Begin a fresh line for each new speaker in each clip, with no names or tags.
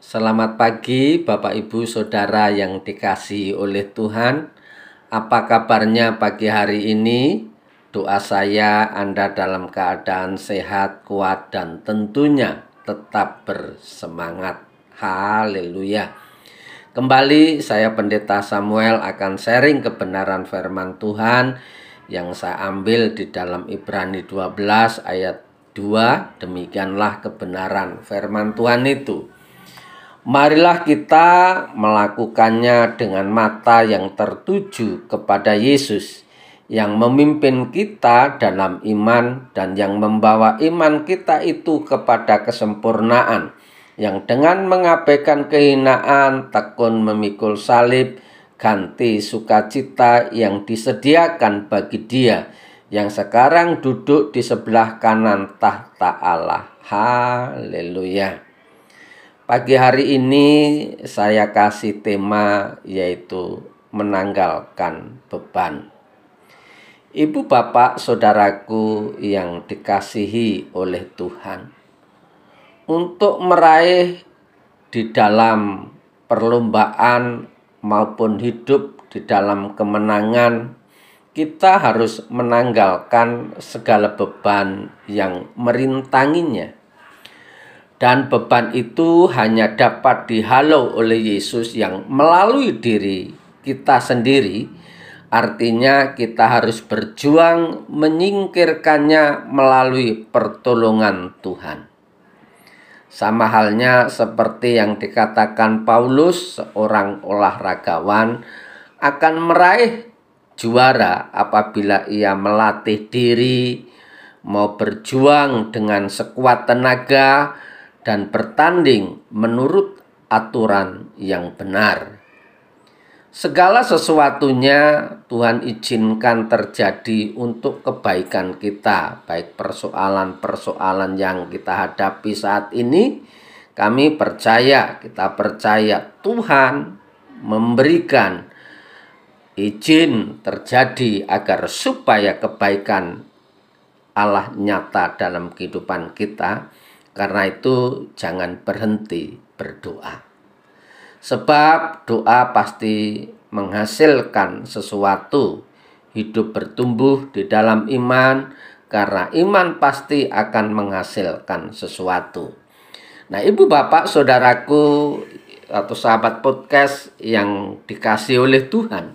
Selamat pagi Bapak Ibu Saudara yang dikasihi oleh Tuhan. Apa kabarnya pagi hari ini? Doa saya Anda dalam keadaan sehat, kuat dan tentunya tetap bersemangat. Haleluya. Kembali saya Pendeta Samuel akan sharing kebenaran firman Tuhan yang saya ambil di dalam Ibrani 12 ayat 2. Demikianlah kebenaran firman Tuhan itu. Marilah kita melakukannya dengan mata yang tertuju kepada Yesus yang memimpin kita dalam iman dan yang membawa iman kita itu kepada kesempurnaan yang dengan mengabaikan kehinaan tekun memikul salib ganti sukacita yang disediakan bagi dia yang sekarang duduk di sebelah kanan tahta Allah. Haleluya. Pagi hari ini saya kasih tema yaitu menanggalkan beban. Ibu bapak saudaraku yang dikasihi oleh Tuhan. Untuk meraih di dalam perlombaan maupun hidup di dalam kemenangan kita harus menanggalkan segala beban yang merintanginya dan beban itu hanya dapat dihalau oleh Yesus yang melalui diri kita sendiri. Artinya, kita harus berjuang menyingkirkannya melalui pertolongan Tuhan. Sama halnya seperti yang dikatakan Paulus, seorang olahragawan akan meraih juara apabila ia melatih diri, mau berjuang dengan sekuat tenaga, dan bertanding menurut aturan yang benar. Segala sesuatunya Tuhan izinkan terjadi untuk kebaikan kita, baik persoalan-persoalan yang kita hadapi saat ini. Kami percaya, kita percaya Tuhan memberikan izin terjadi agar supaya kebaikan Allah nyata dalam kehidupan kita karena itu jangan berhenti berdoa. Sebab doa pasti menghasilkan sesuatu. Hidup bertumbuh di dalam iman karena iman pasti akan menghasilkan sesuatu. Nah, Ibu Bapak, Saudaraku atau sahabat podcast yang dikasih oleh Tuhan.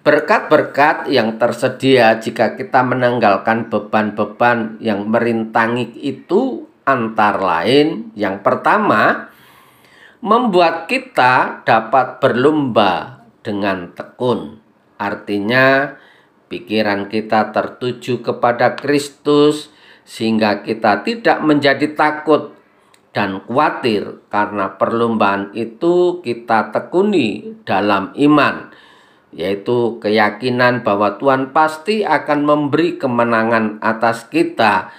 Berkat-berkat yang tersedia jika kita menanggalkan beban-beban yang merintangi itu Antar lain, yang pertama, membuat kita dapat berlomba dengan tekun. Artinya, pikiran kita tertuju kepada Kristus, sehingga kita tidak menjadi takut dan khawatir karena perlombaan itu kita tekuni dalam iman, yaitu keyakinan bahwa Tuhan pasti akan memberi kemenangan atas kita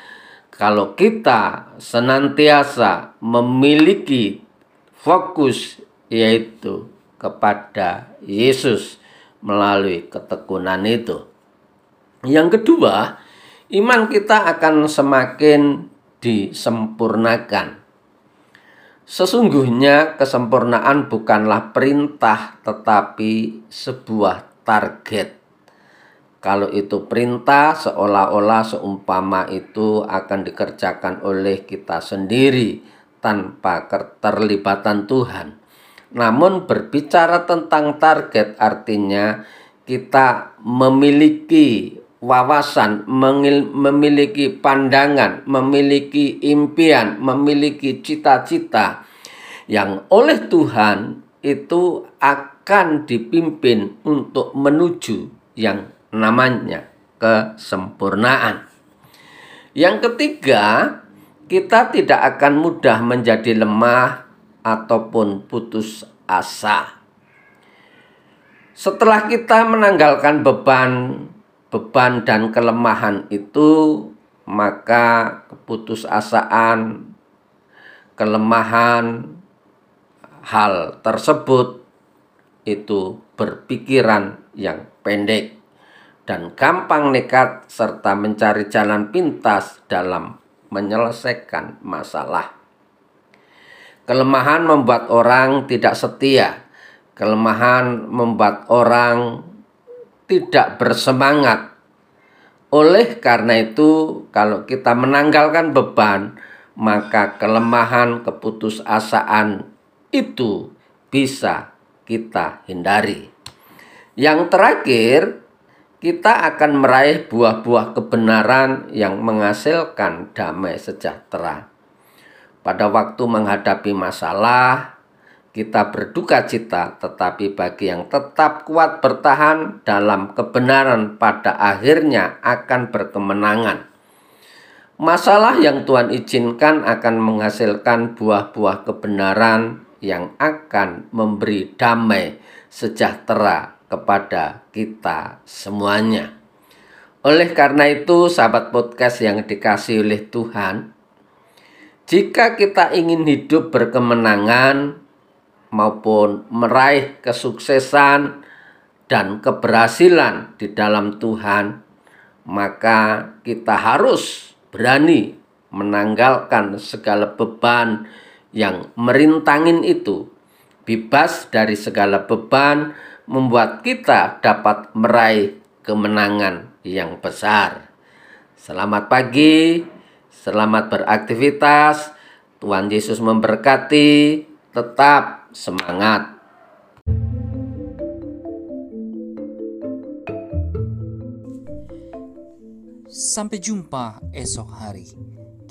kalau kita senantiasa memiliki fokus yaitu kepada Yesus melalui ketekunan itu. Yang kedua, iman kita akan semakin disempurnakan. Sesungguhnya kesempurnaan bukanlah perintah tetapi sebuah target. Kalau itu perintah seolah-olah seumpama itu akan dikerjakan oleh kita sendiri tanpa keterlibatan Tuhan. Namun berbicara tentang target artinya kita memiliki wawasan, memiliki pandangan, memiliki impian, memiliki cita-cita yang oleh Tuhan itu akan dipimpin untuk menuju yang namanya kesempurnaan. Yang ketiga, kita tidak akan mudah menjadi lemah ataupun putus asa. Setelah kita menanggalkan beban, beban dan kelemahan itu, maka keputusasaan, kelemahan, hal tersebut itu berpikiran yang pendek dan gampang nekat serta mencari jalan pintas dalam menyelesaikan masalah. Kelemahan membuat orang tidak setia Kelemahan membuat orang tidak bersemangat. Oleh karena itu, kalau kita menanggalkan beban, maka kelemahan keputusasaan itu bisa kita hindari. Yang terakhir, kita akan meraih buah-buah kebenaran yang menghasilkan damai sejahtera. Pada waktu menghadapi masalah, kita berduka cita, tetapi bagi yang tetap kuat bertahan dalam kebenaran, pada akhirnya akan berkemenangan. Masalah yang Tuhan izinkan akan menghasilkan buah-buah kebenaran yang akan memberi damai sejahtera kepada kita semuanya. Oleh karena itu, sahabat podcast yang dikasih oleh Tuhan, jika kita ingin hidup berkemenangan, maupun meraih kesuksesan dan keberhasilan di dalam Tuhan, maka kita harus berani menanggalkan segala beban yang merintangin itu. Bebas dari segala beban membuat kita dapat meraih kemenangan yang besar. Selamat pagi, selamat beraktivitas. Tuhan Yesus memberkati. Tetap semangat.
Sampai jumpa esok hari.